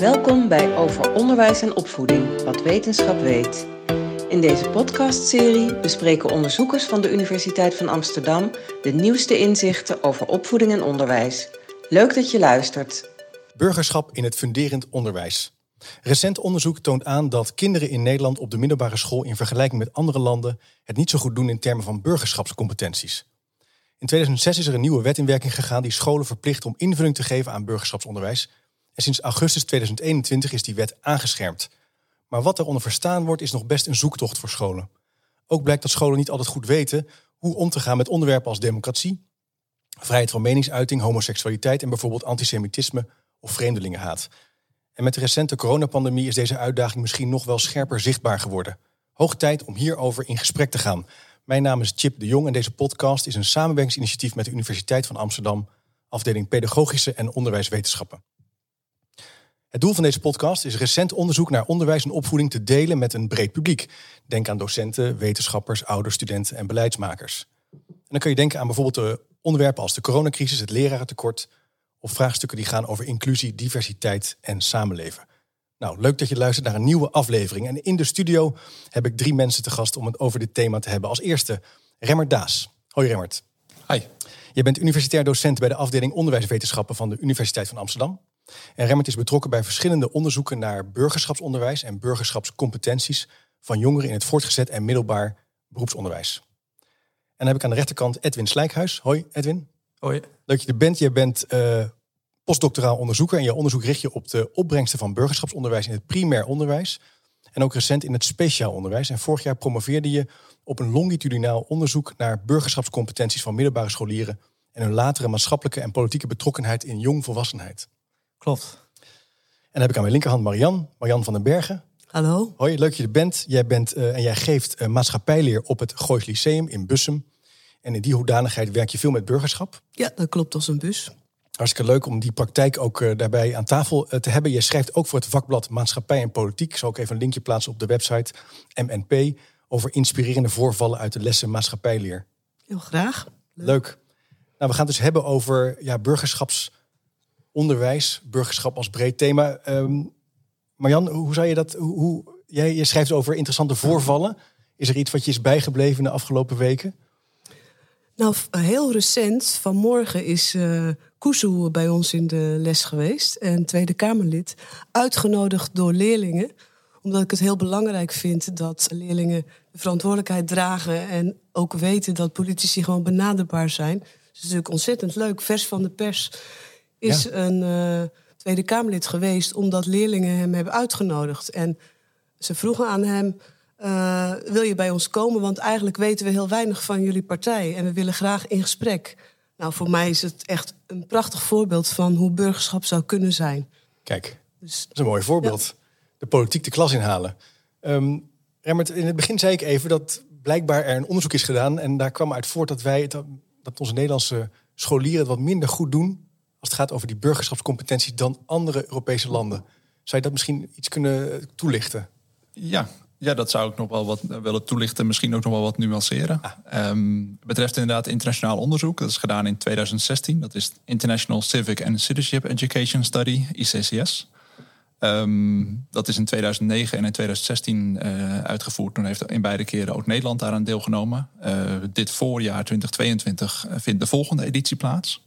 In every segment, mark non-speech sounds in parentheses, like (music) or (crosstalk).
Welkom bij Over Onderwijs en Opvoeding, wat wetenschap weet. In deze podcastserie bespreken onderzoekers van de Universiteit van Amsterdam de nieuwste inzichten over opvoeding en onderwijs. Leuk dat je luistert. Burgerschap in het funderend onderwijs. Recent onderzoek toont aan dat kinderen in Nederland op de middelbare school in vergelijking met andere landen het niet zo goed doen in termen van burgerschapscompetenties. In 2006 is er een nieuwe wet in werking gegaan die scholen verplicht om invulling te geven aan burgerschapsonderwijs. En sinds augustus 2021 is die wet aangeschermd. Maar wat daaronder verstaan wordt, is nog best een zoektocht voor scholen. Ook blijkt dat scholen niet altijd goed weten hoe om te gaan met onderwerpen als democratie, vrijheid van meningsuiting, homoseksualiteit en bijvoorbeeld antisemitisme of vreemdelingenhaat. En met de recente coronapandemie is deze uitdaging misschien nog wel scherper zichtbaar geworden. Hoog tijd om hierover in gesprek te gaan. Mijn naam is Chip de Jong en deze podcast is een samenwerkingsinitiatief met de Universiteit van Amsterdam, afdeling Pedagogische en Onderwijswetenschappen. Het doel van deze podcast is recent onderzoek naar onderwijs en opvoeding te delen met een breed publiek. Denk aan docenten, wetenschappers, ouders, studenten en beleidsmakers. En dan kun je denken aan bijvoorbeeld de onderwerpen als de coronacrisis, het lerarentekort of vraagstukken die gaan over inclusie, diversiteit en samenleven. Nou, leuk dat je luistert naar een nieuwe aflevering. En in de studio heb ik drie mensen te gast om het over dit thema te hebben. Als eerste Remmert Daas. Hoi Remmert. Hi. Je bent universitair docent bij de afdeling onderwijswetenschappen van de Universiteit van Amsterdam. En Remmert is betrokken bij verschillende onderzoeken naar burgerschapsonderwijs en burgerschapscompetenties van jongeren in het voortgezet en middelbaar beroepsonderwijs. En dan heb ik aan de rechterkant Edwin Slijkhuis. Hoi Edwin. Hoi. Leuk dat je er bent. Je bent uh, postdoctoraal onderzoeker en je onderzoek richt je op de opbrengsten van burgerschapsonderwijs in het primair onderwijs. En ook recent in het speciaal onderwijs. En vorig jaar promoveerde je op een longitudinaal onderzoek naar burgerschapscompetenties van middelbare scholieren en hun latere maatschappelijke en politieke betrokkenheid in jongvolwassenheid. Klopt. En dan heb ik aan mijn linkerhand Marian, Marian van den Bergen. Hallo. Hoi, leuk dat je er bent. Jij bent uh, en jij geeft uh, maatschappijleer op het Goois Lyceum in Bussum. En in die hoedanigheid werk je veel met burgerschap. Ja, dat klopt als een bus. Hartstikke leuk om die praktijk ook uh, daarbij aan tafel te hebben. Je schrijft ook voor het vakblad Maatschappij en Politiek. Ik zal ook even een linkje plaatsen op de website MNP over inspirerende voorvallen uit de lessen maatschappijleer. Heel graag. Leuk. leuk. Nou, we gaan het dus hebben over ja, burgerschaps onderwijs, burgerschap als breed thema. Um, Marjan, hoe zou je dat? Hoe, jij je schrijft over interessante voorvallen. Is er iets wat je is bijgebleven de afgelopen weken? Nou, heel recent, vanmorgen is uh, bij ons in de les geweest. En Tweede Kamerlid. Uitgenodigd door leerlingen. Omdat ik het heel belangrijk vind dat leerlingen de verantwoordelijkheid dragen. En ook weten dat politici gewoon benaderbaar zijn. Het is natuurlijk ontzettend leuk, vers van de pers is een uh, Tweede Kamerlid geweest omdat leerlingen hem hebben uitgenodigd. En ze vroegen aan hem: uh, Wil je bij ons komen? Want eigenlijk weten we heel weinig van jullie partij en we willen graag in gesprek. Nou, voor mij is het echt een prachtig voorbeeld van hoe burgerschap zou kunnen zijn. Kijk, dus, dat is een mooi voorbeeld. De politiek de klas inhalen. Um, Remmert, in het begin zei ik even dat blijkbaar er een onderzoek is gedaan. En daar kwam uit voort dat wij, dat onze Nederlandse scholieren het wat minder goed doen als het gaat over die burgerschapscompetentie dan andere Europese landen. Zou je dat misschien iets kunnen toelichten? Ja, ja, dat zou ik nog wel wat willen toelichten, misschien ook nog wel wat nuanceren. Ah. Um, betreft inderdaad internationaal onderzoek. Dat is gedaan in 2016. Dat is International Civic and Citizenship Education Study, ICCS. Um, dat is in 2009 en in 2016 uh, eh, uitgevoerd. Toen heeft in beide keren ook Nederland daaraan deelgenomen. Uh, dit voorjaar 2022 vindt de volgende editie plaats.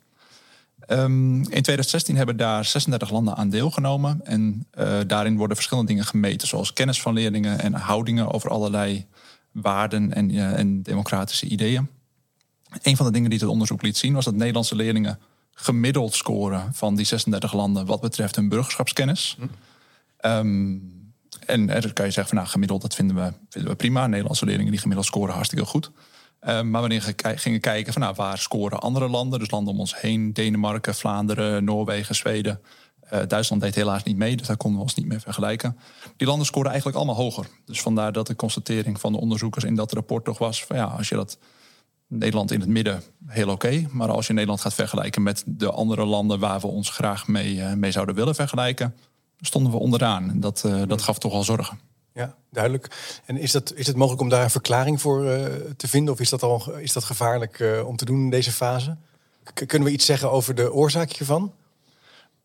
Um, in 2016 hebben daar 36 landen aan deelgenomen. En uh, daarin worden verschillende dingen gemeten, zoals kennis van leerlingen en houdingen over allerlei waarden en, uh, en democratische ideeën. Een van de dingen die het onderzoek liet zien was dat Nederlandse leerlingen gemiddeld scoren van die 36 landen wat betreft hun burgerschapskennis. Hm. Um, en er kan je zeggen van nou, gemiddeld, dat vinden we, vinden we prima. Nederlandse leerlingen die gemiddeld scoren hartstikke goed. Uh, maar wanneer we gingen kijken van nou, waar scoren andere landen, dus landen om ons heen, Denemarken, Vlaanderen, Noorwegen, Zweden. Uh, Duitsland deed helaas niet mee, dus daar konden we ons niet meer vergelijken. Die landen scoren eigenlijk allemaal hoger. Dus vandaar dat de constatering van de onderzoekers in dat rapport toch was van ja, als je dat Nederland in het midden heel oké. maar als je Nederland gaat vergelijken met de andere landen waar we ons graag mee, uh, mee zouden willen vergelijken, stonden we onderaan. En dat, uh, dat gaf toch wel zorgen. Ja, duidelijk. En is, dat, is het mogelijk om daar een verklaring voor uh, te vinden? Of is dat, al, is dat gevaarlijk uh, om te doen in deze fase? K kunnen we iets zeggen over de oorzaak hiervan?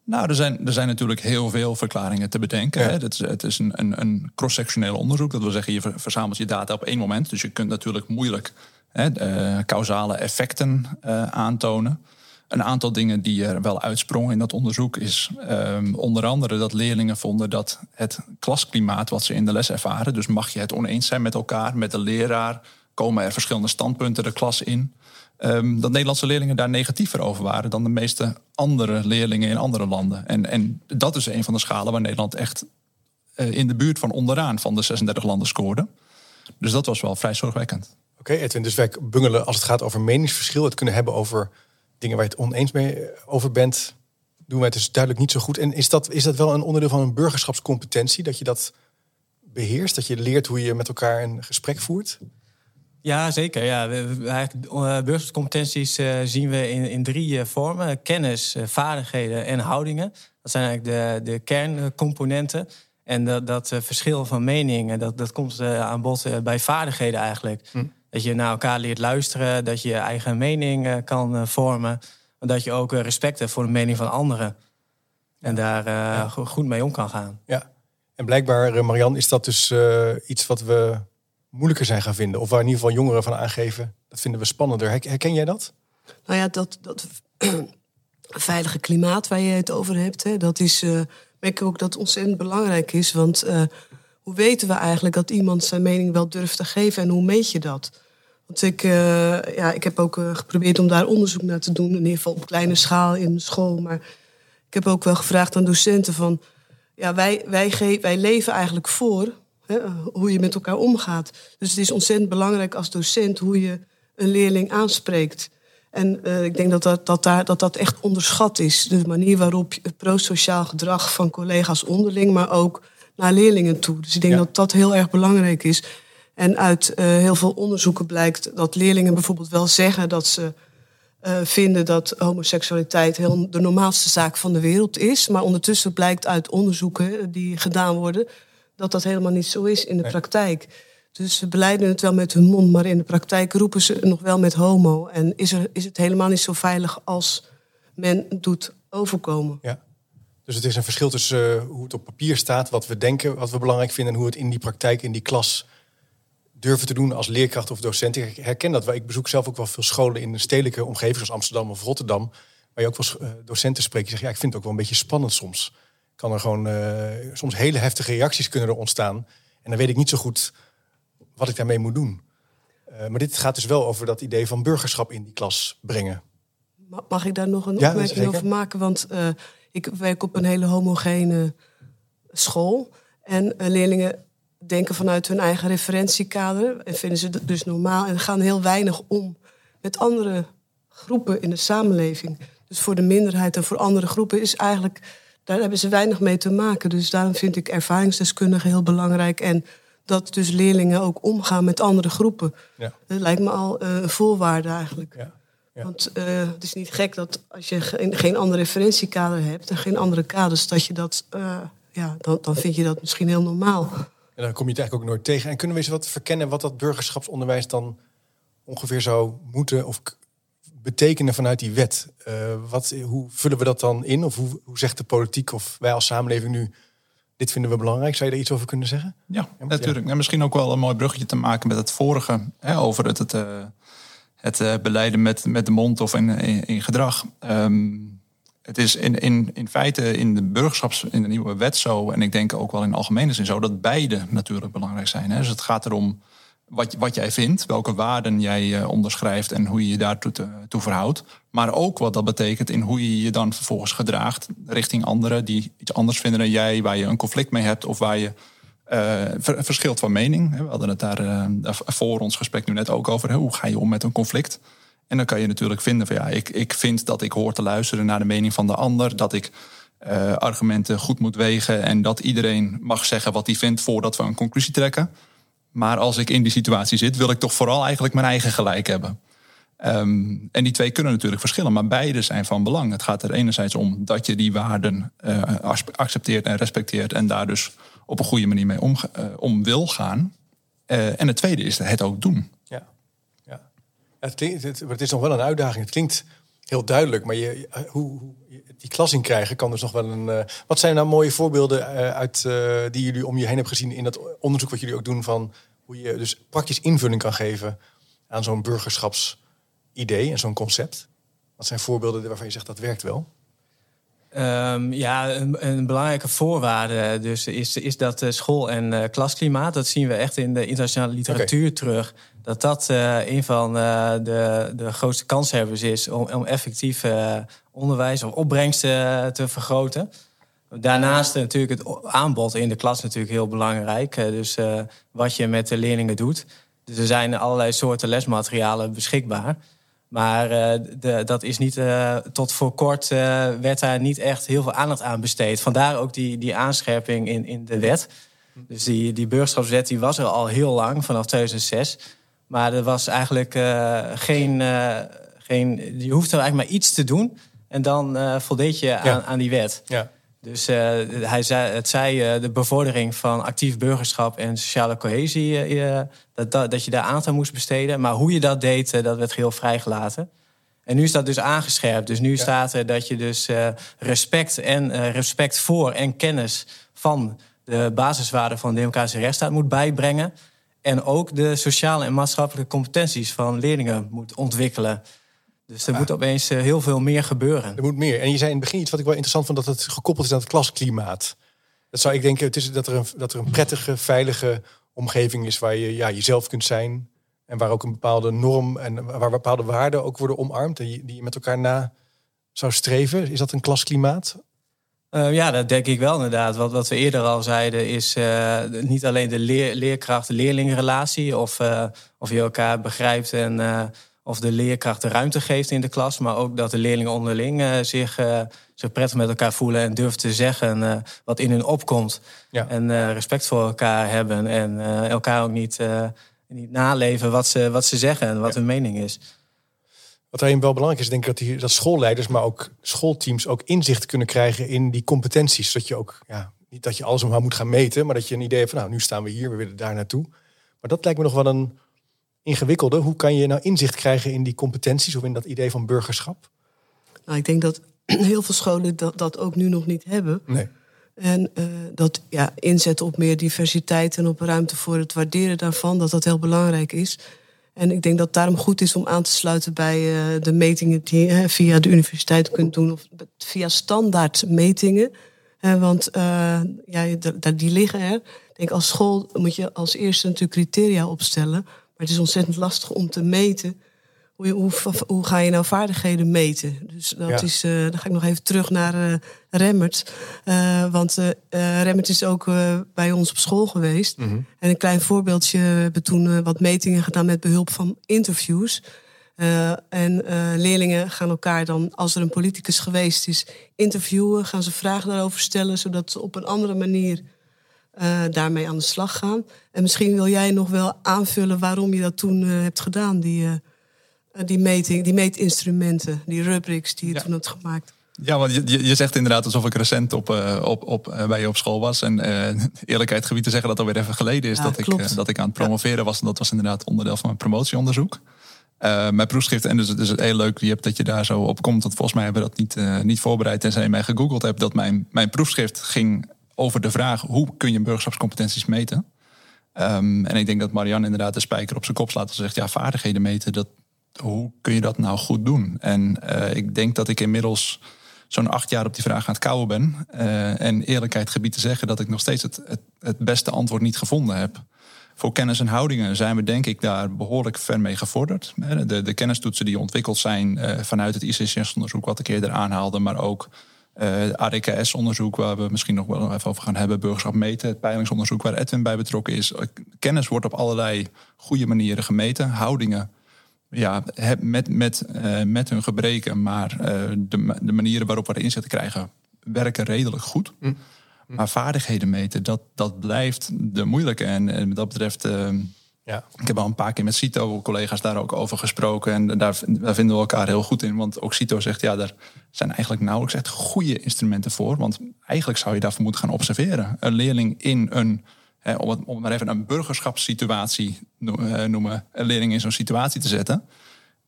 Nou, er zijn, er zijn natuurlijk heel veel verklaringen te bedenken. Hè. Het is, het is een, een, een cross-sectioneel onderzoek. Dat wil zeggen, je verzamelt je data op één moment. Dus je kunt natuurlijk moeilijk hè, de, causale effecten aantonen. Een aantal dingen die er wel uitsprongen in dat onderzoek is um, onder andere dat leerlingen vonden dat het klasklimaat wat ze in de les ervaren, dus mag je het oneens zijn met elkaar, met de leraar, komen er verschillende standpunten de klas in. Um, dat Nederlandse leerlingen daar negatiever over waren dan de meeste andere leerlingen in andere landen. En, en dat is een van de schalen waar Nederland echt uh, in de buurt van onderaan van de 36 landen scoorde. Dus dat was wel vrij zorgwekkend. Oké, okay, Edwin, dus wij bungelen als het gaat over meningsverschil, het kunnen hebben over dingen waar je het oneens mee eh, over bent, doen wij het dus duidelijk niet zo goed. En is dat, is dat wel een onderdeel van een burgerschapscompetentie, dat je dat beheerst, dat je leert hoe je met elkaar een gesprek voert? Ja, zeker. Ja. Burgerschapscompetenties uh, zien we in, in drie vormen. Kennis, vaardigheden en houdingen. Dat zijn eigenlijk de, de kerncomponenten. En dat, dat verschil van meningen, dat, dat komt aan bod bij vaardigheden eigenlijk. Hm. Dat je naar elkaar leert luisteren, dat je je eigen mening uh, kan uh, vormen. Maar dat je ook uh, respect hebt voor de mening van anderen. En daar ja. goed mee om kan gaan. Ja, en blijkbaar, Marian, is dat dus iets wat we moeilijker zijn gaan vinden. Of waar in ieder geval jongeren van aangeven, dat vinden we spannender. Herken jij dat? Nou ja, dat, dat (clears throat) veilige klimaat waar je het over hebt, hè, dat is, merk ik ook dat ontzettend belangrijk is. Want hoe weten we eigenlijk dat iemand zijn mening wel durft te geven en hoe meet je dat? Want ik, uh, ja, ik heb ook uh, geprobeerd om daar onderzoek naar te doen, in ieder geval op kleine schaal in school. Maar ik heb ook wel gevraagd aan docenten van, ja, wij, wij, wij leven eigenlijk voor hè, hoe je met elkaar omgaat. Dus het is ontzettend belangrijk als docent hoe je een leerling aanspreekt. En uh, ik denk dat dat, dat, daar, dat dat echt onderschat is. De manier waarop prosociaal gedrag van collega's onderling, maar ook naar leerlingen toe. Dus ik denk dat dat heel erg belangrijk is. En uit uh, heel veel onderzoeken blijkt dat leerlingen bijvoorbeeld wel zeggen dat ze uh, vinden dat homoseksualiteit heel de normaalste zaak van de wereld is. Maar ondertussen blijkt uit onderzoeken die gedaan worden dat dat helemaal niet zo is in de praktijk. Dus ze beleiden het wel met hun mond, maar in de praktijk roepen ze nog wel met homo. En is, er, is het helemaal niet zo veilig als men doet overkomen. Ja. Dus het is een verschil tussen uh, hoe het op papier staat, wat we denken, wat we belangrijk vinden, en hoe het in die praktijk, in die klas durven te doen als leerkracht of docent. Ik herken dat. Ik bezoek zelf ook wel veel scholen in een stedelijke omgeving, zoals Amsterdam of Rotterdam, waar je ook wel uh, docenten spreekt. Die zeggen, ja, ik vind het ook wel een beetje spannend soms. Kan er gewoon uh, soms hele heftige reacties kunnen er ontstaan. En dan weet ik niet zo goed wat ik daarmee moet doen. maar dit gaat dus wel over dat idee van burgerschap in die klas brengen. Mag ik daar nog een ja, opmerking over maken? Want ik werk op een hele homogene school. En eh, leerlingen denken vanuit hun eigen referentiekader en vinden ze dus normaal en gaan heel weinig om met andere groepen in de samenleving. Dus voor de minderheid en voor andere groepen is eigenlijk, daar hebben ze weinig mee te maken. Dus daarom vind ik ervaringsdeskundigen heel belangrijk en dat dus leerlingen ook omgaan met andere groepen. Ja. Dat lijkt me al uh, een voorwaarde eigenlijk. Ja. Want uh, het is niet gek dat als je geen, geen andere referentiekader hebt en geen andere kaders, dat je dat, uh, ja, dan, dan vind je dat misschien heel normaal. En dan kom je het eigenlijk ook nooit tegen. En kunnen we eens wat verkennen wat dat burgerschapsonderwijs dan ongeveer zou moeten of betekenen vanuit die wet? Uh, wat, hoe vullen we dat dan in? Of hoe, hoe zegt de politiek of wij als samenleving nu dit vinden we belangrijk. Zou je daar iets over kunnen zeggen? Ja, natuurlijk. En misschien ook wel een mooi bruggetje te maken met het vorige hè, over het, het, het uh, beleiden met, met de mond of in, in, gedrag. Um, het is in, in, in feite in de burgerschaps, in de nieuwe wet zo, en ik denk ook wel in algemene zin zo, dat beide natuurlijk belangrijk zijn. Hè? Dus het gaat erom wat, wat jij vindt, welke waarden jij uh, onderschrijft en hoe je je daartoe toe verhoudt. Maar ook wat dat betekent in hoe je je dan vervolgens gedraagt richting anderen die iets anders vinden dan jij, waar je een conflict mee hebt of waar je uh, verschilt van mening. We hadden het daar uh, voor ons gesprek nu net ook over. Hoe ga je om met een conflict? En dan kan je natuurlijk vinden van ja, ik, ik vind dat ik hoor te luisteren naar de mening van de ander. Dat ik uh, argumenten goed moet wegen. En dat iedereen mag zeggen wat hij vindt voordat we een conclusie trekken. Maar als ik in die situatie zit, wil ik toch vooral eigenlijk mijn eigen gelijk hebben. Um, en die twee kunnen natuurlijk verschillen, maar beide zijn van belang. Het gaat er enerzijds om dat je die waarden accepteert en respecteert en daar dus op een goede manier mee om, uh, om wil gaan. Uh, en het tweede is het ook doen. Ja, ja. Het, is nog wel een uitdaging. Het klinkt heel duidelijk, maar je, hoe, hoe, die klas in krijgen, kan dus nog wel een. Wat zijn nou mooie voorbeelden uit, die jullie om je heen hebben gezien in dat onderzoek wat jullie ook doen van hoe je dus praktisch invulling kan geven aan zo'n burgerschapsidee en zo'n concept? Wat zijn voorbeelden waarvan je zegt dat werkt wel? Um, ja, een, een, belangrijke voorwaarde dus is, is dat school- en klasklimaat. Dat zien we echt in de internationale literatuur okay. terug dat dat uh, een van uh, de, de grootste kanshebbers is om, om effectief onderwijs of opbrengst te vergroten. Daarnaast natuurlijk het aanbod in de klas natuurlijk heel belangrijk. dus wat je met de leerlingen doet. Dus er zijn allerlei soorten lesmaterialen beschikbaar. Maar de, dat is niet, tot voor kort werd daar niet echt heel veel aandacht aan besteed. Vandaar ook die, die aanscherping in, in de wet. Dus die, die burgerschapswet die was er al heel lang, vanaf 2006. Maar er was eigenlijk geen, geen. Je hoeft er eigenlijk maar iets te doen. En dan voldeed je aan, aan, die wet. Ja. Dus hij zei, het zei de bevordering van actief burgerschap en sociale cohesie. dat, dat, dat je daar aandacht aan moest besteden. Maar hoe je dat deed, dat werd heel vrijgelaten. En nu is dat dus aangescherpt. Dus nu ja. staat er dat je dus respect en respect voor en kennis van de basiswaarden van de democratische rechtsstaat moet bijbrengen. En ook de sociale en maatschappelijke competenties van leerlingen moet ontwikkelen. Dus er moet opeens eh, heel veel meer gebeuren. Er moet meer. En je zei in het begin iets wat ik wel interessant vond, dat het gekoppeld is aan het klasklimaat. Dat zou ik denken, het is dat er een, dat er een prettige, veilige omgeving is waar je ja, jezelf kunt zijn. En waar ook een bepaalde norm en waar bepaalde waarden ook worden omarmd. Die, die je met elkaar na zou streven. Is dat een klasklimaat? Uh, ja, dat denk ik wel inderdaad. Wat, wat we eerder al zeiden is uh, niet alleen de leer, leerkracht-leerlingenrelatie... of, uh, of je elkaar begrijpt en of de leerkracht de ruimte geeft in de klas... maar ook dat de leerlingen onderling zich, zich prettig met elkaar voelen... en durven te zeggen wat in hun opkomt. Ja. En respect voor elkaar hebben en elkaar ook niet, niet naleven wat ze, wat ze zeggen en wat ja. hun mening is. Wat daarin wel belangrijk is, denk ik dat, die, dat schoolleiders, maar ook schoolteams ook inzicht kunnen krijgen in die competenties. Zodat je ook, ja, niet dat je alles omhoog moet gaan meten, maar dat je een idee hebt van, nou, nu staan we hier, we willen daar naartoe. Maar dat lijkt me nog wel een ingewikkelde. Hoe kan je nou inzicht krijgen in die competenties of in dat idee van burgerschap? Nou, ik denk dat (clears throat) heel veel scholen dat, dat ook nu nog niet hebben. Nee. En uh, dat ja, inzetten op meer diversiteit en op ruimte voor het waarderen daarvan, dat dat heel belangrijk is. En ik denk dat het daarom goed is om aan te sluiten bij uh, de metingen die je via de universiteit kunt doen. Of via standaard metingen. Want ja, die liggen er. Ik denk als school moet je als eerste natuurlijk criteria opstellen. Maar het is ontzettend lastig om te meten hoe, hoe, hoe, ga je nou vaardigheden meten? Dus dat ja. is, uh, dan ga ik nog even terug naar uh, Remmert. Uh, want Remmert is ook bij ons op school geweest. Mm -hmm. En een klein voorbeeldje, we hebben toen wat metingen gedaan met behulp van interviews. en leerlingen gaan elkaar dan, als er een politicus geweest is, interviewen. Gaan ze vragen daarover stellen, zodat ze op een andere manier daarmee aan de slag gaan. En misschien wil jij nog wel aanvullen waarom je dat toen hebt gedaan, die eh, die meting, die meetinstrumenten, die rubrics die je ja. toen had gemaakt. Ja, want je, je zegt inderdaad alsof ik recent op, uh, op, op, uh, bij je op school was. En uh, eerlijkheid gebied te zeggen dat alweer even geleden is ja, dat, ik, dat ik aan het promoveren was. En dat was inderdaad onderdeel van mijn promotieonderzoek. mijn proefschrift, en dus, dus heel leuk je hebt dat je daar zo op komt. Want volgens mij hebben we dat niet, niet voorbereid. Tenzij je mij gegoogeld hebt dat mijn, mijn proefschrift ging over de vraag... hoe kun je burgerschapscompetenties meten? Um, en ik denk dat Marianne inderdaad de spijker op zijn kop slaat. En zegt, ja, vaardigheden meten, dat, hoe kun je dat nou goed doen? En uh, ik denk dat ik inmiddels zo'n acht jaar op die vraag aan het kouwen ben. Uh, en eerlijkheid gebied te zeggen dat ik nog steeds het, het, beste antwoord niet gevonden heb. Voor kennis en houdingen zijn we denk ik daar behoorlijk ver mee gevorderd. De, de kennistoetsen die ontwikkeld zijn uh, vanuit het ICCS-onderzoek wat ik eerder aanhaalde, maar ook uh, ADKS-onderzoek, waar we misschien nog wel even over gaan hebben, burgerschap meten, het peilingsonderzoek waar Edwin bij betrokken is. Kennis wordt op allerlei goede manieren gemeten. Houdingen ja, met, met, uh, met hun gebreken, maar uh, de, de manieren waarop we er inzet krijgen, werken redelijk goed. Mm. Mm. Maar vaardigheden meten, dat, dat blijft de moeilijke. En, en dat betreft, uh, ja. ik heb al een paar keer met CITO-collega's daar ook over gesproken. En daar, daar vinden we elkaar heel goed in. Want ook CITO zegt, ja, daar zijn eigenlijk nauwelijks echt goede instrumenten voor. Want eigenlijk zou je daarvoor moeten gaan observeren. Een leerling in een om, het, om maar even een burgerschapssituatie eh, noemen, een leerling in zo'n situatie te zetten.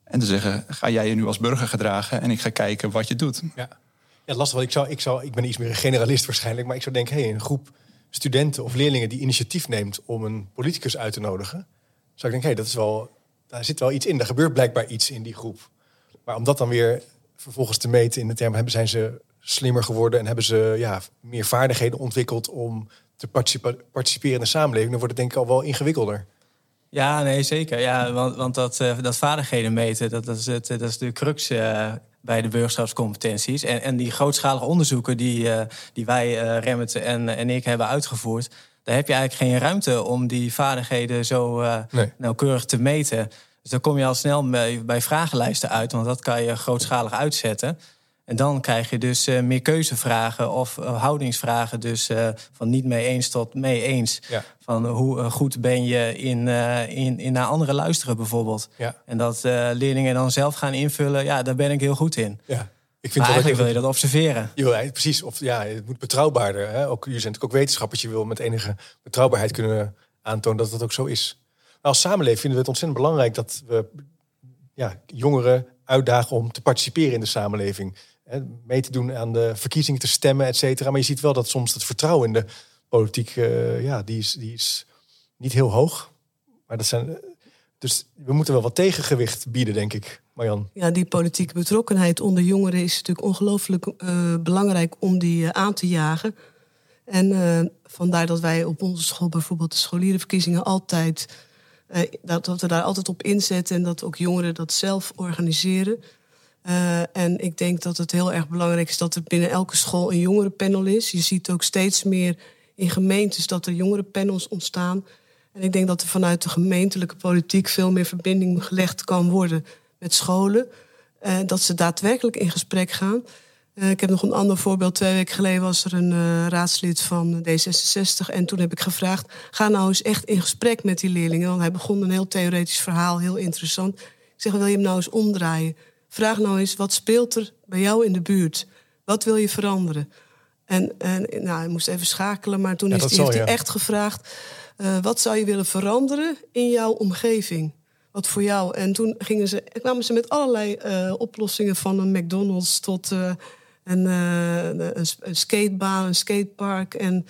En te zeggen, ga jij je nu als burger gedragen en ik ga kijken wat je doet. Ja. Ja, lastig. Want ik, zou, ik, zou, ik ben iets meer een generalist waarschijnlijk. Maar ik zou denken, hey, een groep studenten of leerlingen die initiatief neemt om een politicus uit te nodigen. Zou ik denken, hé, dat is wel, daar zit wel iets in. Er gebeurt blijkbaar iets in die groep. Maar om dat dan weer vervolgens te meten in de term hebben, zijn ze slimmer geworden en hebben ze ja, meer vaardigheden ontwikkeld om te participeren in de samenleving, dan wordt het denk ik al wel ingewikkelder. Ja, nee, zeker. Ja, want, want dat, uh, dat vaardigheden meten, dat, dat, is, het, dat is de crux uh, bij de burgerschapscompetenties. En, en die grootschalige onderzoeken die, uh, die wij, Remmet en, en ik, hebben uitgevoerd... daar heb je eigenlijk geen ruimte om die vaardigheden zo nee. nauwkeurig te meten. Dus dan kom je al snel bij, bij vragenlijsten uit, want dat kan je grootschalig uitzetten... En dan krijg je dus uh, meer keuzevragen of uh, houdingsvragen. Dus uh, van niet mee eens tot mee eens. Ja. Van hoe goed ben je in, in, in naar anderen luisteren bijvoorbeeld. Ja. En dat leerlingen dan zelf gaan invullen, ja, daar ben ik heel goed in. Ja. Ik vind maar eigenlijk wil je dat observeren. Wil, precies, of ja, het moet betrouwbaarder. Hè? Ook, je bent natuurlijk ook wetenschappers, je wil met enige betrouwbaarheid kunnen aantonen dat dat ook zo is. Maar als samenleving vinden we het ontzettend belangrijk dat we ja, jongeren uitdagen om te participeren in de samenleving mee te doen aan de verkiezingen, te stemmen, et cetera. Maar je ziet wel dat soms het vertrouwen in de politiek, uh, ja, die is, die is niet heel hoog. Maar dat zijn, dus we moeten wel wat tegengewicht bieden, denk ik, Marjan. Ja, die politieke betrokkenheid onder jongeren is natuurlijk ongelooflijk uh, belangrijk om die aan te jagen. En vandaar dat wij op onze school bijvoorbeeld de scholierenverkiezingen altijd, dat we daar altijd op inzetten en dat ook jongeren dat zelf organiseren. Uh, en ik denk dat het heel erg belangrijk is dat er binnen elke school een jongerenpanel is. Je ziet ook steeds meer in gemeentes dat er jongerenpanels ontstaan. En ik denk dat er vanuit de gemeentelijke politiek veel meer verbinding gelegd kan worden met scholen. Uh, dat ze daadwerkelijk in gesprek gaan. Uh, ik heb nog een ander voorbeeld. Twee weken geleden was er een raadslid van D66. En toen heb ik gevraagd: ga nou eens echt in gesprek met die leerlingen. Want hij begon een heel theoretisch verhaal, heel interessant. Ik zeg: wil je hem nou eens omdraaien? Vraag nou eens, wat speelt er bij jou in de buurt? Wat wil je veranderen? En, en nou, hij moest even schakelen, maar toen heeft, hij echt gevraagd... Uh, wat zou je willen veranderen in jouw omgeving? Wat voor jou? En toen gingen ze, kwamen ze met allerlei uh, oplossingen... van een McDonald's tot uh, een, een, een, skatebaan, een skatepark... En,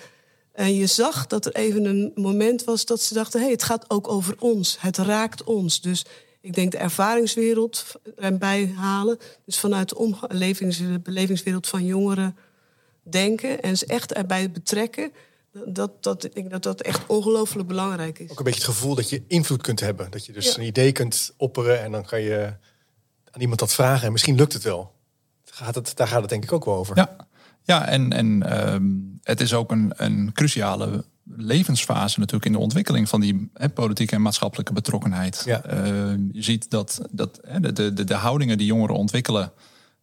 en je zag dat er even een moment was dat ze dachten... hé, hey, het gaat ook over ons. Het raakt ons. Dus ik denk de ervaringswereld erbij halen. Dus vanuit de belevingswereld van jongeren denken en ze echt erbij betrekken. Dat, dat, ik denk dat dat echt ongelooflijk belangrijk is. Ook een beetje het gevoel dat je invloed kunt hebben. Dat je dus een idee kunt opperen en dan kan je aan iemand dat vragen en misschien lukt het wel. Gaat het, daar gaat het denk ik ook wel over. Ja, ja en, en ehm, het is ook een, een cruciale levensfase natuurlijk in de ontwikkeling van die hè, politieke en maatschappelijke betrokkenheid. Ja. Uh, je ziet dat, dat hè, de, de, de houdingen die jongeren ontwikkelen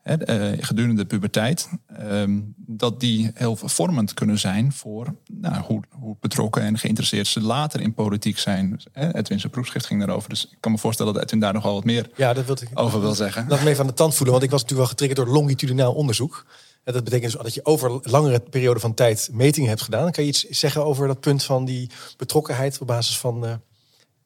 hè, uh, gedurende de puberteit, uh, dat die heel vormend kunnen zijn voor nou, hoe, hoe betrokken en geïnteresseerd ze later in politiek zijn. Hè, Edwin zijn proefschrift ging daarover, dus ik kan me voorstellen dat Edwin daar nogal wat meer ja, dat wil ik, over wil zeggen. Laat me even aan de tand voelen, want ik was natuurlijk wel getriggerd door longitudinaal onderzoek dat betekent dus dat je over langere periode van tijd metingen hebt gedaan. Kan je iets zeggen over dat punt van die betrokkenheid op basis van uh,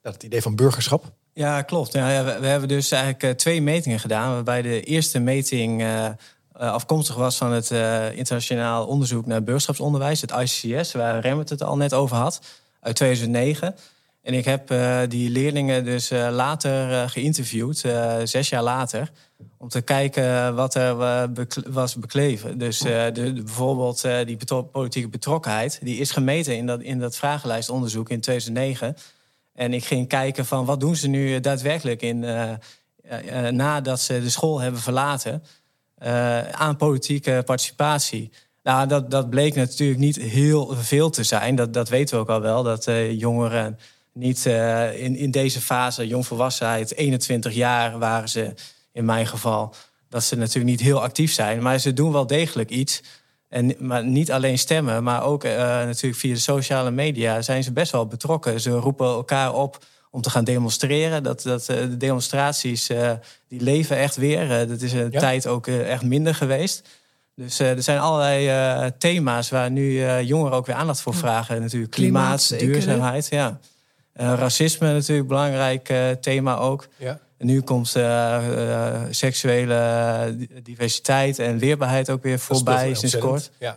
het idee van burgerschap? Ja, klopt. Ja, we, hebben dus eigenlijk uh, twee metingen gedaan. Waarbij de eerste meting uh, afkomstig was van het internationaal onderzoek naar burgerschapsonderwijs, het ICCS, waar Remmert het al net over had, uit 2009. En ik heb die leerlingen dus later geïnterviewd, zes jaar later om te kijken wat er was bekleven. Dus de, bijvoorbeeld die politieke betrokkenheid... die is gemeten in dat, in dat vragenlijstonderzoek in 2009. En ik ging kijken van wat doen ze nu daadwerkelijk... In, nadat ze de school hebben verlaten... aan politieke participatie. Nou, dat, dat bleek natuurlijk niet heel veel te zijn. Dat, dat weten we ook al wel, dat jongeren niet in, in deze fase... jongvolwassenheid, 21 jaar waren ze in mijn geval, dat ze natuurlijk niet heel actief zijn. Maar ze doen wel degelijk iets. En, maar niet alleen stemmen, maar ook uh, natuurlijk via de sociale media zijn ze best wel betrokken. Ze roepen elkaar op om te gaan demonstreren. Dat, dat, uh, de demonstraties uh, die leven echt weer. dat is een tijd ook echt minder geweest. Dus er zijn allerlei thema's waar nu jongeren ook weer aandacht voor vragen. Natuurlijk klimaat, duurzaamheid. Ja. Racisme natuurlijk, belangrijk thema ook. Ja. En nu komt uh, seksuele diversiteit en weerbaarheid ook weer voorbij sinds kort. Ja.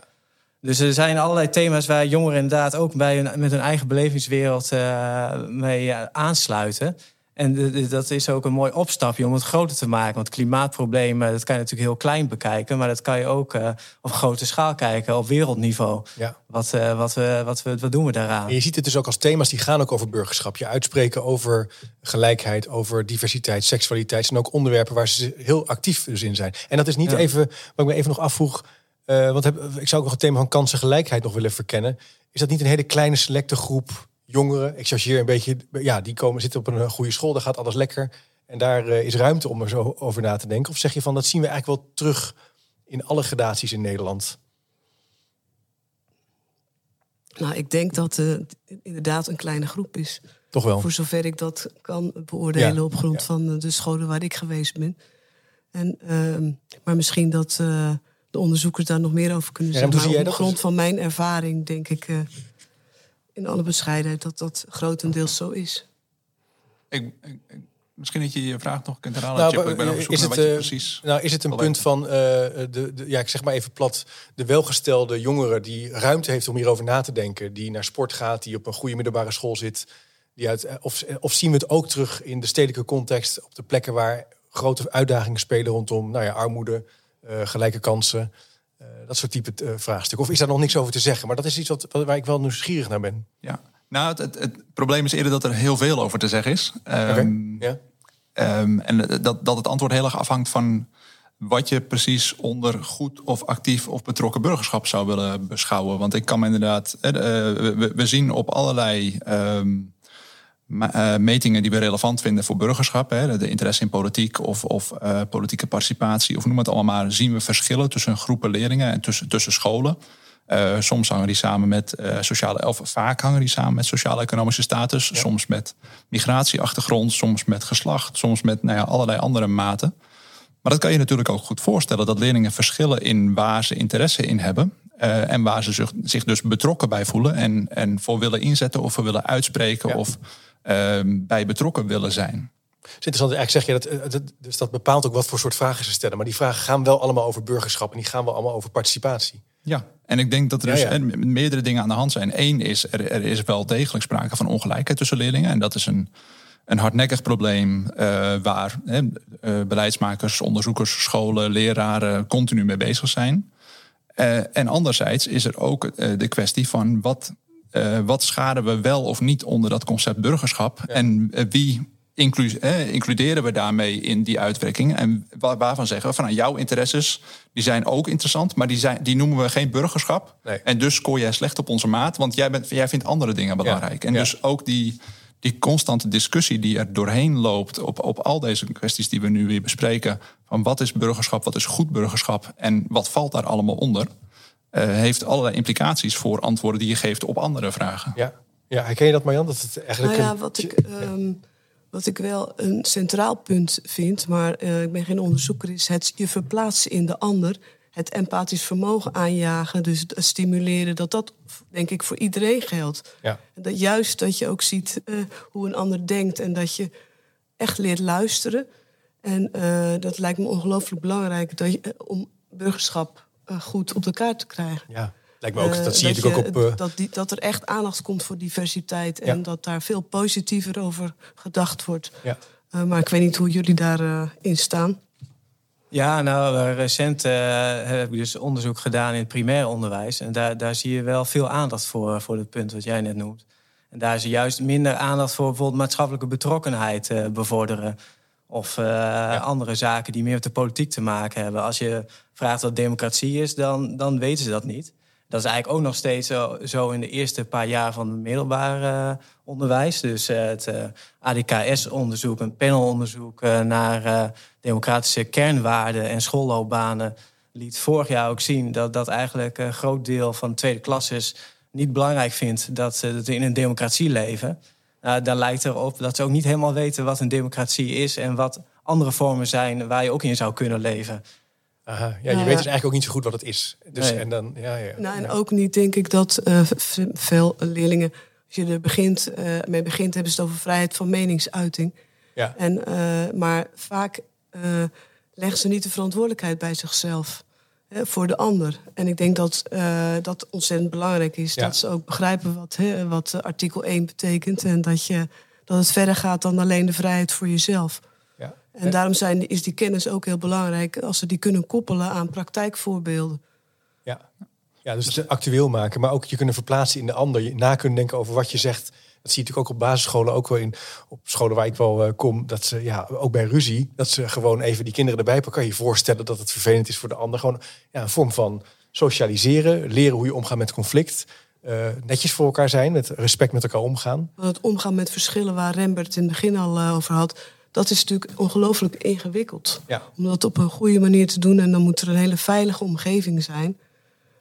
Dus er zijn allerlei thema's waar jongeren inderdaad ook bij met hun eigen belevingswereld mee aansluiten. En dat is ook een mooi opstapje om het groter te maken. Want klimaatproblemen, dat kan je natuurlijk heel klein bekijken. Maar dat kan je ook uh, op grote schaal kijken, op wereldniveau. Ja. Wat, uh, wat, we, wat, we, wat doen we daaraan? En je ziet het dus ook als thema's die gaan ook over burgerschap. Je uitspreken over gelijkheid, over diversiteit, seksualiteit. zijn ook onderwerpen waar ze heel actief dus in zijn. En dat is niet even, wat ik me even nog afvroeg... Uh, want heb, ik zou ook nog het thema van kansengelijkheid nog willen verkennen. Is dat niet een hele kleine selecte groep jongeren, ik chargeer een beetje, ja, die komen zitten op een goede school, daar gaat alles lekker. En daar uh, is ruimte om er zo over na te denken. Of zeg je van dat zien we eigenlijk wel terug in alle gradaties in Nederland? Nou, ik denk dat het uh, inderdaad een kleine groep is. Toch wel. Voor zover ik dat kan beoordelen op grond van de scholen waar ik geweest ben. En, uh, maar misschien dat de onderzoekers daar nog meer over kunnen zeggen. Ja, op grond van mijn ervaring denk ik in alle bescheidenheid dat dat grotendeels zo is. Ik, ik, misschien dat je je vraag nog kunt herhalen. Nou, ik ben op is het, uh, precies. Nou, is het een punt van, uh, de, de, ja, ik zeg maar even plat, de welgestelde jongere die ruimte heeft om hierover na te denken, die naar sport gaat, die op een goede middelbare school zit, die uit, eh, of, of zien we het ook terug in de stedelijke context op de plekken waar grote uitdagingen spelen rondom, nou ja, armoede, uh, gelijke kansen. Eh, dat soort type uh, vraagstukken. Of is daar nog niks over te zeggen? Maar dat is iets wat, waar ik wel nieuwsgierig naar ben. Ja, nou, het, het, het, probleem is eerder dat er heel veel over te zeggen is. Um, ja. um, en dat, dat het antwoord heel erg afhangt van wat je precies onder goed of actief of betrokken burgerschap zou willen beschouwen. Want ik kan me inderdaad. Uh, we, we, zien op allerlei. Um, uh, metingen die we relevant vinden voor burgerschap, hè, de interesse in politiek of, of uh, politieke participatie, of noem het allemaal maar, zien we verschillen tussen groepen leerlingen en tussen, tussen scholen. Uh, soms hangen die samen met sociale, of vaak hangen die samen met sociaal-economische status, soms met migratieachtergrond, soms met geslacht, soms met nou ja, allerlei andere maten. Maar dat kan je natuurlijk ook goed voorstellen, dat leerlingen verschillen in waar ze interesse in hebben. en waar ze zich, zich, dus betrokken bij voelen en, en voor willen inzetten of voor willen uitspreken. Of bij betrokken willen zijn. interessant. Eigenlijk zeg je eh, dat, dus dat bepaalt ook wat voor soort vragen ze stellen. Maar die vragen gaan wel allemaal over burgerschap en die gaan wel allemaal over participatie. Ja, en ik denk dat er dus meerdere dingen aan de hand zijn. Eén is, er, er, is wel degelijk sprake van ongelijkheid tussen leerlingen. En dat is een, een hardnekkig probleem uh, waar uh, beleidsmakers, onderzoekers, scholen, leraren continu mee bezig zijn. Uh, en anderzijds is er ook de kwestie van wat uh, wat schaden we wel of niet onder dat concept burgerschap? En uh, wie inclu eh, includeren we daarmee in die uitwerking? En waarvan zeggen we van nou, jouw interesses die zijn ook interessant, maar die, zijn, die noemen we geen burgerschap. Nee. En dus scoor jij slecht op onze maat, want jij, bent, jij vindt andere dingen belangrijk. En dus ook die, die constante discussie die er doorheen loopt op, op al deze kwesties die we nu weer bespreken. Van wat is burgerschap, wat is goed burgerschap en wat valt daar allemaal onder? Uh, heeft allerlei implicaties voor antwoorden die je geeft op andere vragen. Ja, ja herken je dat Marjan? Dat het eigenlijk nou ja, wat, ik, ehm, wat ik wel een centraal punt vind, maar uh, ik ben geen onderzoeker, is het je verplaatsen in de ander. Het empathisch vermogen aanjagen, dus stimuleren, dat dat denk ik voor iedereen geldt. Ja. Dat juist dat je ook ziet uh, hoe een ander denkt en dat je echt leert luisteren. En dat lijkt me ongelooflijk belangrijk dat je, om burgerschap goed op de kaart te krijgen. Ja, lijkt me ook. Dat uh, zie je natuurlijk ook op. Uh... Dat, die, dat er echt aandacht komt voor diversiteit en dat daar veel positiever over gedacht wordt. Ja. maar ik weet niet hoe jullie daarin in staan. Ja, nou, recent heb ik dus onderzoek gedaan in het primair onderwijs. En daar, daar zie je wel veel aandacht voor, voor het punt wat jij net noemt. En daar is er juist minder aandacht voor bijvoorbeeld maatschappelijke betrokkenheid bevorderen. Of uh, andere zaken die meer met de politiek te maken hebben. Als je vraagt wat democratie is, dan, dan weten ze dat niet. Dat is eigenlijk ook nog steeds zo, zo in de eerste paar jaar van het middelbaar uh, onderwijs. Dus uh, het ADKS-onderzoek, een panelonderzoek naar democratische kernwaarden en schoolloopbanen, liet vorig jaar ook zien dat, dat eigenlijk een groot deel van de tweede klasses niet belangrijk vindt dat ze in een democratie leven. Uh, dan lijkt erop dat ze ook niet helemaal weten wat een democratie is en wat andere vormen zijn waar je ook in zou kunnen leven. Aha, ja, je weet dus eigenlijk ook niet zo goed wat het is. Dus, en, dan, ja, ja, nou, en ook niet denk ik dat uh, veel leerlingen, als je er begint, uh, mee begint, hebben ze het over vrijheid van meningsuiting. Ja. En, maar vaak leggen ze niet de verantwoordelijkheid bij zichzelf voor de ander. En ik denk dat dat ontzettend belangrijk is. Dat ze ook begrijpen wat, wat artikel 1 betekent. En dat, je, dat het verder gaat dan alleen de vrijheid voor jezelf. Ja. En daarom zijn, is die kennis ook heel belangrijk als ze die kunnen koppelen aan praktijkvoorbeelden. Ja, ja dus het actueel maken, maar ook je kunnen verplaatsen in de ander. Je na kunnen denken over wat je zegt. Dat zie je natuurlijk ook op basisscholen, ook wel in op scholen waar ik wel uh, kom. Dat ze ja, ook bij ruzie, dat ze gewoon even die kinderen erbij pakken. Kan je je voorstellen dat het vervelend is voor de ander. Gewoon ja, een vorm van socialiseren, leren hoe je omgaat met conflict. Uh, netjes voor elkaar zijn, met respect met elkaar omgaan. Het omgaan met verschillen waar Rembert in het begin al uh, over had dat is natuurlijk ongelooflijk ingewikkeld. Ja. Om dat op een goede manier te doen. En dan moet er een hele veilige omgeving zijn.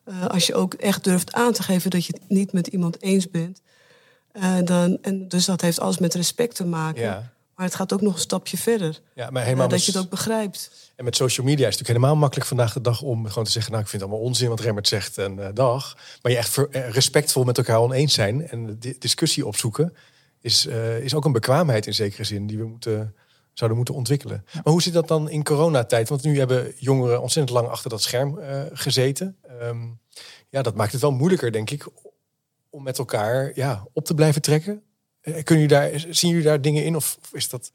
Uh, als je ook echt durft aan te geven dat je het niet met iemand eens bent. Uh, dan, en dus dat heeft alles met respect te maken. Ja. Maar het gaat ook nog een stapje verder. Ja, maar helemaal uh, dat je het ook begrijpt. En met social media is het natuurlijk helemaal makkelijk vandaag de dag om gewoon te zeggen: Nou, ik vind het allemaal onzin wat Remmert zegt en uh, dag. Maar je echt respectvol met elkaar oneens zijn en de discussie opzoeken, is, is ook een bekwaamheid in zekere zin die we moeten zouden moeten ontwikkelen. Maar hoe zit dat dan in coronatijd? Want nu hebben jongeren ontzettend lang achter dat scherm uh, gezeten. Um, ja, dat maakt het wel moeilijker, denk ik, om met elkaar ja, op te blijven trekken. Uh, kunnen jullie daar, zien jullie daar dingen in of is dat...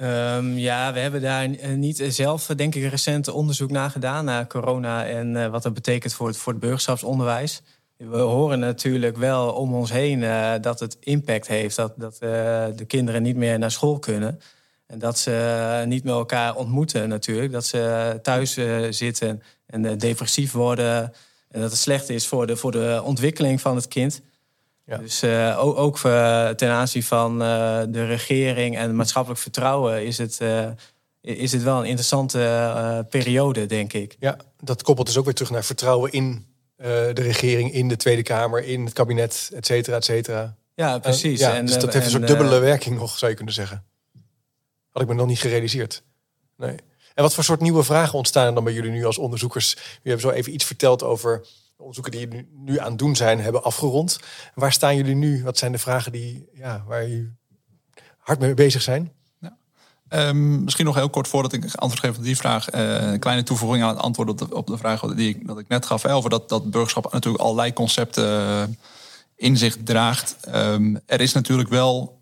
Um, ja, we hebben daar niet zelf, denk ik, recent onderzoek naar gedaan naar corona en wat dat betekent voor het, voor het burgerschapsonderwijs. We horen natuurlijk wel om ons heen dat het impact heeft, dat, dat de kinderen niet meer naar school kunnen. En dat ze eh, niet met elkaar ontmoeten natuurlijk. Dat ze thuis eh, zitten en eh, depressief worden. En dat het slecht is voor de, voor de ontwikkeling van het kind. Ja. Dus ook, ook ten aanzien van de regering en maatschappelijk vertrouwen is het, is het wel een interessante periode, denk ik. Ja, dat koppelt dus ook weer terug naar vertrouwen in de regering, in de Tweede Kamer, in het kabinet, et cetera, et cetera. Ja, precies. ja, en, dus dat heeft een soort dubbele werking nog, zou je kunnen zeggen. Had ik me nog niet gerealiseerd. Nee. En wat voor soort nieuwe vragen ontstaan er dan bij jullie nu als onderzoekers? Jullie hebben zo even iets verteld over onderzoeken die jullie nu aan doen zijn, hebben afgerond. Waar staan jullie nu? Wat zijn de vragen die, ja, waar jullie hard mee bezig zijn? Um, misschien nog heel kort voordat ik antwoord geef op die vraag. Uh, een kleine toevoeging aan het antwoord op de, vraag die ik, dat ik net gaf. Over dat, dat burgerschap natuurlijk allerlei concepten uh, in zich draagt. Um, er is natuurlijk wel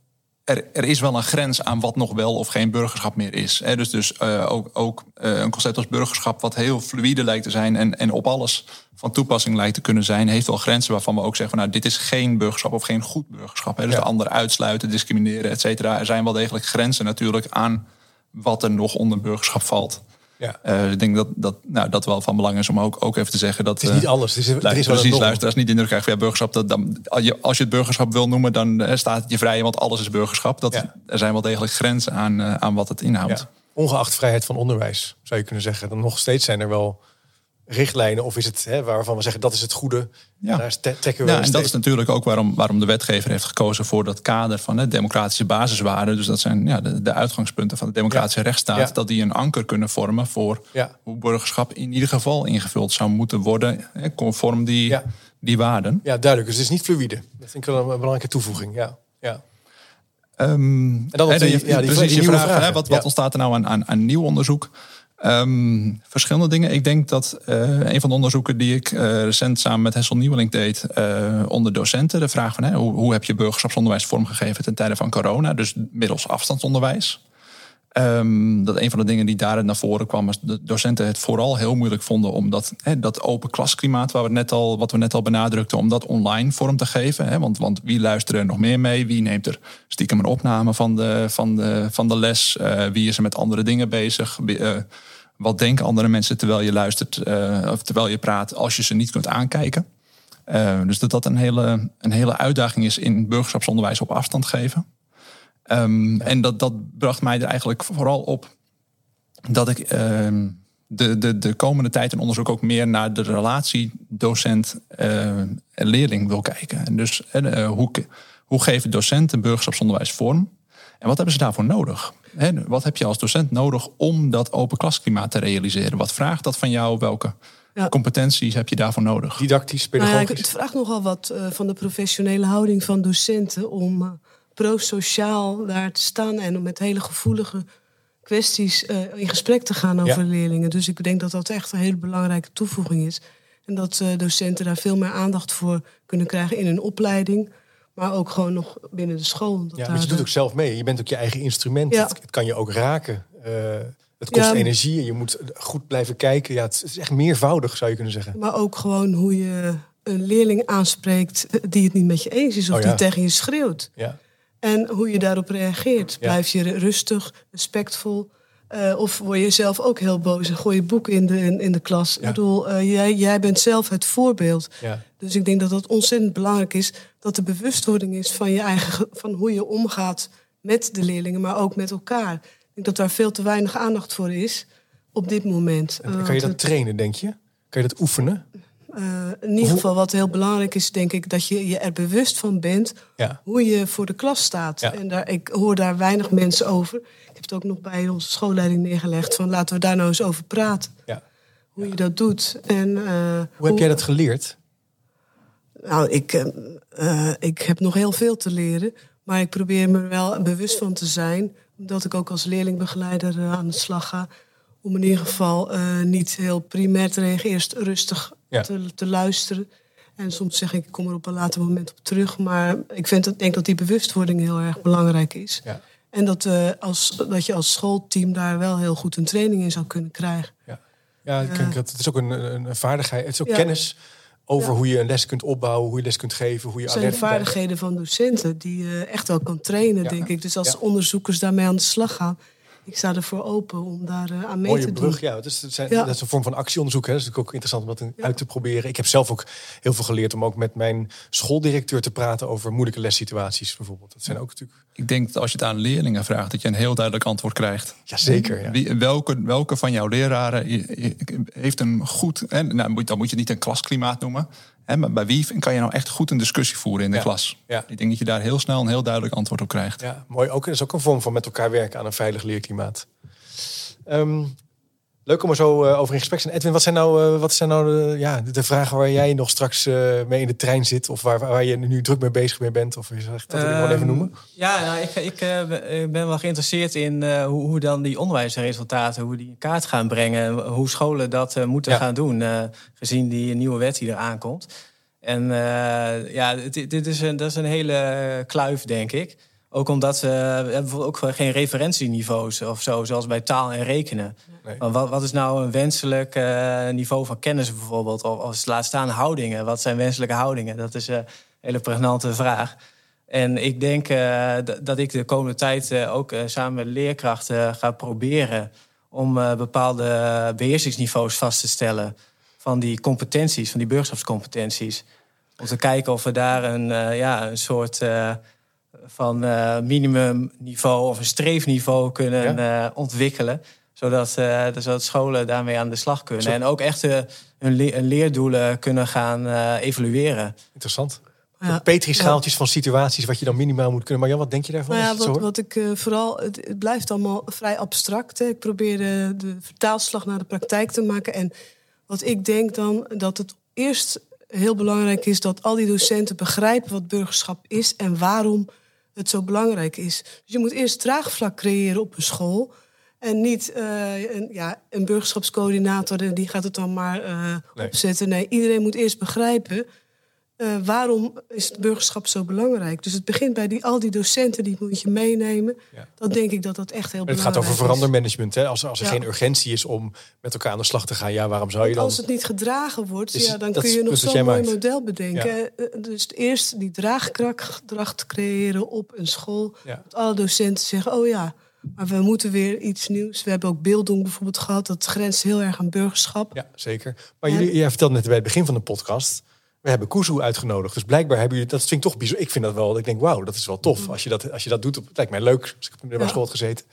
er, er, is wel een grens aan wat nog wel of geen burgerschap meer is. Hè? Dus, dus uh, ook, ook uh, een concept als burgerschap, wat heel fluide lijkt te zijn en, en op alles van toepassing lijkt te kunnen zijn, heeft wel grenzen waarvan we ook zeggen van nou, dit is geen burgerschap of geen goed burgerschap. Hè? Dus de anderen uitsluiten, discrimineren, et cetera. Er zijn wel degelijk grenzen natuurlijk aan wat er nog onder burgerschap valt. Ja. Uh, ik denk dat dat, nou, dat wel van belang is om ook, ook even te zeggen dat. Het is niet eh, alles. Het is, er is wel precies, luisteraars niet indruk krijgen van ja, burgerschap. Dat, dan, als je het burgerschap wil noemen, dan uh, staat het je vrij, want alles is burgerschap. Dat, Er zijn wel degelijk grenzen aan, aan wat het inhoudt. Ja. Ongeacht vrijheid van onderwijs, zou je kunnen zeggen. Dan nog steeds zijn er wel richtlijnen? Of is het hè, waarvan we zeggen dat is het goede? Ja, daar trekken we ja en dat is natuurlijk ook waarom, waarom de wetgever heeft gekozen voor dat kader van hè, democratische basiswaarden. Dus dat zijn ja, de, de uitgangspunten van de democratische rechtsstaat. Dat die een anker kunnen vormen voor hoe burgerschap in ieder geval ingevuld zou moeten worden. Hè, conform die, die waarden. Ja, duidelijk. Dus het is niet fluïde. Dat vind ik wel een belangrijke toevoeging. Ja. ja. Um, en dan die, ja, die, precies die, vraag, hè, wat, wat ontstaat er nou aan, aan, aan nieuw onderzoek? Um, verschillende dingen. Ik denk dat uh, een van de onderzoeken die ik uh, recent samen met Hessel Nieuweling deed uh, onder docenten, de vraag van hè, hoe, hoe, heb je burgerschapsonderwijs vormgegeven ten tijde van corona, dus middels afstandsonderwijs. Um, dat een van de dingen die daarin naar voren kwam, was de docenten het vooral heel moeilijk vonden om dat, dat open klasklimaat, waar we net al, wat we net al benadrukten, om dat online vorm te geven. Want, want wie luistert er nog meer mee? Wie neemt er stiekem een opname van de, van de, van de les? Uh, wie is er met andere dingen bezig? Uh, wat denken andere mensen terwijl je luistert uh, of terwijl je praat, als je ze niet kunt aankijken? dus dat dat een hele, een hele uitdaging is in burgerschapsonderwijs op afstand geven. Um, En dat, dat bracht mij er eigenlijk vooral op dat ik uh, de, de, de komende tijd in onderzoek ook meer naar de relatie docent-leerling uh, wil kijken. En dus uh, hoe, hoe geven docenten burgerschapsonderwijs vorm? En wat hebben ze daarvoor nodig? He, wat heb je als docent nodig om dat open klasklimaat te realiseren? Wat vraagt dat van jou? Welke ja. competenties heb je daarvoor nodig? Didactisch, pedagogisch? Nou ja, het vraagt nogal wat uh, van de professionele houding van docenten om pro-sociaal daar te staan en om met hele gevoelige kwesties eh, in gesprek te gaan over leerlingen. Dus ik denk dat dat echt een hele belangrijke toevoeging is. En dat uh, docenten daar veel meer aandacht voor kunnen krijgen in hun opleiding. Maar ook gewoon nog binnen de school. Dat ja, maar je doet ook zelf mee. Je bent ook je eigen instrument. Ja. Het, kan je ook raken. Uh, het kost energie en je moet goed blijven kijken. Ja, het is echt meervoudig, zou je kunnen zeggen. Maar ook gewoon hoe je een leerling aanspreekt die het niet met je eens is of oh die tegen je schreeuwt. Ja. En hoe je daarop reageert. Blijf je rustig, respectvol? Uh, of word je zelf ook heel boos en gooi je boek in de, in, in de klas? Ik bedoel, uh, jij, jij bent zelf het voorbeeld. Ja. Dus ik denk dat het ontzettend belangrijk is dat de bewustwording is van, je eigen, van hoe je omgaat met de leerlingen, maar ook met elkaar. Ik denk dat daar veel te weinig aandacht voor is op dit moment. kan je dat trainen, denk je? Kan je dat oefenen? Uh, in ieder geval wat heel belangrijk is, denk ik, dat je je er bewust van bent hoe je voor de klas staat. En daar, ik hoor daar weinig mensen over. Ik heb het ook nog bij onze schoolleiding neergelegd van laten we daar nou eens over praten. Ja. Hoe je dat doet. En, uh, hoe heb jij dat geleerd? Nou, ik, uh, ik heb nog heel veel te leren. Maar ik probeer me wel bewust van te zijn. Omdat ik ook als leerlingbegeleider aan de slag ga. Om in ieder geval niet heel primair te reageren. Eerst rustig te, te, luisteren. En soms zeg ik, ik kom er op een later moment op terug. Maar ik vind dat, denk dat die bewustwording heel erg belangrijk is. Ja. En dat, uh, als, dat je als schoolteam daar wel heel goed een training in zou kunnen krijgen. Ja, ja ik denk dat het is ook een, een vaardigheid. Het is ook kennis over hoe je een les kunt opbouwen, hoe je les kunt geven. Hoe je het zijn vaardigheden van docenten die je echt wel kan trainen, denk ik. Dus als onderzoekers daarmee aan de slag gaan ik sta ervoor open om daar uh, aan mee Mooie te brug, doen. Ja, het is, het zijn, dat is een vorm van actieonderzoek. Hè. Dat is ook interessant om dat uit te proberen. Ik heb zelf ook heel veel geleerd om ook met mijn schooldirecteur te praten over moeilijke lessituaties bijvoorbeeld. Dat zijn ook natuurlijk. Ik denk dat als je het aan leerlingen vraagt, dat je een heel duidelijk antwoord krijgt. Jazeker. Ja. Wie, welke, welke van jouw leraren heeft een goed. En nou, dan moet je het niet een klasklimaat noemen. Hè, maar bij wie kan je nou echt goed een discussie voeren in de klas? Ja. Ik denk dat je daar heel snel een heel duidelijk antwoord op krijgt. Ja, mooi. Ook, dat is ook een vorm van met elkaar werken aan een veilig leerklimaat. Um, leuk om er zo uh, over in gesprek te zijn. Edwin, wat zijn nou, uh, wat zijn nou de, ja, de vragen waar jij nog straks uh, mee in de trein zit? Of waar, waar je nu druk mee bezig mee bent? Of zegt, dat wil ik wel even noemen. Ja, nou, ik, ik ben wel geïnteresseerd in hoe, hoe, dan die onderwijsresultaten, hoe die in kaart gaan brengen. Hoe scholen dat moeten ja. gaan doen, gezien die nieuwe wet die er aankomt. En ja, dit, dit, is een, dat is een hele kluif, denk ik. Ook omdat we hebben bijvoorbeeld ook geen referentieniveaus of zo, zoals bij taal en rekenen. Nee. Wat, wat, is nou een wenselijk uh, niveau van kennis bijvoorbeeld? Of, of laat staan houdingen. Wat zijn wenselijke houdingen? Dat is een hele pregnante vraag. En ik denk uh, dat ik de komende tijd ook samen met leerkrachten ga proberen om bepaalde beheersingsniveaus vast te stellen van die competenties, van die burgerschapscompetenties. Om te kijken of we daar een, ja, een soort van uh, minimumniveau of een streefniveau kunnen uh, ontwikkelen. Zodat, uh, zodat scholen daarmee aan de slag kunnen. En ook echt hun, le leerdoelen kunnen gaan evalueren. Interessant. Ja. Petri-schaaltjes van situaties wat je dan minimaal moet kunnen. Maar Jan, wat denk je daarvan? Nou ja, wat, wat, ik vooral, het, het, blijft allemaal vrij abstract. Hè. Ik probeer de, de vertaalslag naar de praktijk te maken. En wat ik denk dan, dat het eerst heel belangrijk is dat al die docenten begrijpen wat burgerschap is en waarom het zo belangrijk is. Dus je moet eerst draagvlak creëren op een school. En niet uh, een, ja, een burgerschapscoördinator die gaat het dan maar uh, nee. opzetten. Nee, iedereen moet eerst begrijpen uh, waarom is het burgerschap zo belangrijk. Dus het begint bij die, al die docenten, die moet je meenemen. Ja. Dan denk ik dat dat echt heel belangrijk is. Het gaat over verandermanagement. Hè? Als, als er ja. geen urgentie is om met elkaar aan de slag te gaan, ja, waarom zou je dan... Als het niet gedragen wordt, is, ja, dan kun je nog zo'n mooi model bedenken. Dus eerst die draagkracht creëren op een school. Dat alle docenten zeggen, oh ja, maar we moeten weer iets nieuws. We hebben ook beelddoen bijvoorbeeld gehad. Dat grenst heel erg aan burgerschap. Ja, zeker. Maar jullie, jij vertelde net bij het begin van de podcast we hebben Kuzu uitgenodigd. Dus blijkbaar hebben jullie, dat vind ik toch bijzonder. Ik vind dat wel, ik denk, wauw, dat is wel tof. Mm. Als je dat, als je dat doet, het lijkt mij leuk. Als ik op de ja. school gezeten.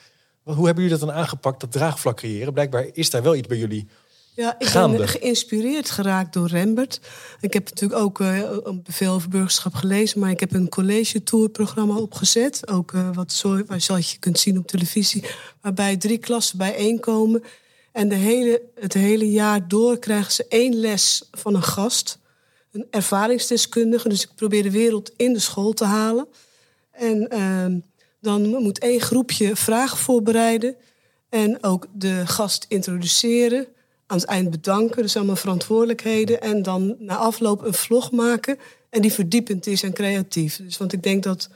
Hoe hebben jullie dat dan aangepakt, dat draagvlak creëren? Blijkbaar is daar wel iets bij jullie ja, ik gaande. ben geïnspireerd geraakt door Rembert. Ik heb natuurlijk ook uh, veel over burgerschap gelezen, maar ik heb een college tour programma opgezet. Ook uh, wat zo, wat je kunt zien op televisie, waarbij drie klassen bijeenkomen. En de hele, het hele jaar door krijgen ze één les van een gast een ervaringsdeskundige. Dus ik probeer de wereld in de school te halen. En ehm, dan moet één groepje vragen voorbereiden. En ook de gast introduceren. Aan het eind bedanken, dus allemaal verantwoordelijkheden. En dan na afloop een vlog maken. En die verdiepend is en creatief. Dus, want ik denk dat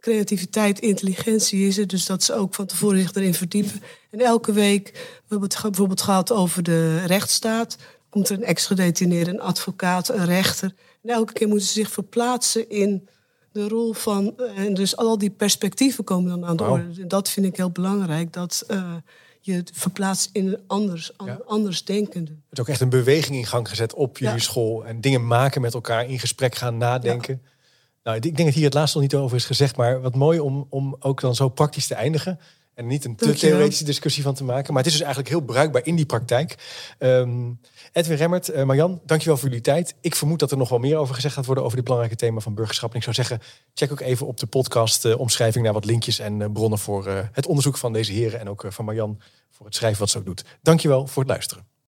creativiteit intelligentie is. Dus dat ze ook van tevoren zich erin verdiepen. En elke week, we hebben het bijvoorbeeld gehad over de rechtsstaat. Komt er een ex-gedetineerde, een advocaat, een rechter. En elke keer moeten ze zich verplaatsen in de rol van. En dus al die perspectieven komen dan aan de orde. En dat vind ik heel belangrijk. Dat uh, je verplaatst in een anders, ja. anders denkende. Het is ook echt een beweging in gang gezet op jullie school. En dingen maken met elkaar, in gesprek gaan nadenken. Nou, ik denk dat hier het laatste nog niet over is gezegd. Maar wat mooi om, om ook dan zo praktisch te eindigen. En niet een te theoretische discussie van te maken. Maar het is dus eigenlijk heel bruikbaar in die praktijk. Um, Edwin Remmert, uh, Marjan, dankjewel voor jullie tijd. Ik vermoed dat er nog wel meer over gezegd gaat worden over dit belangrijke thema van burgerschap. En ik zou zeggen, check ook even op de podcast uh, omschrijving naar wat linkjes en uh, bronnen voor het onderzoek van deze heren. En ook van Marjan voor het schrijven wat ze ook doet. Dankjewel voor het luisteren.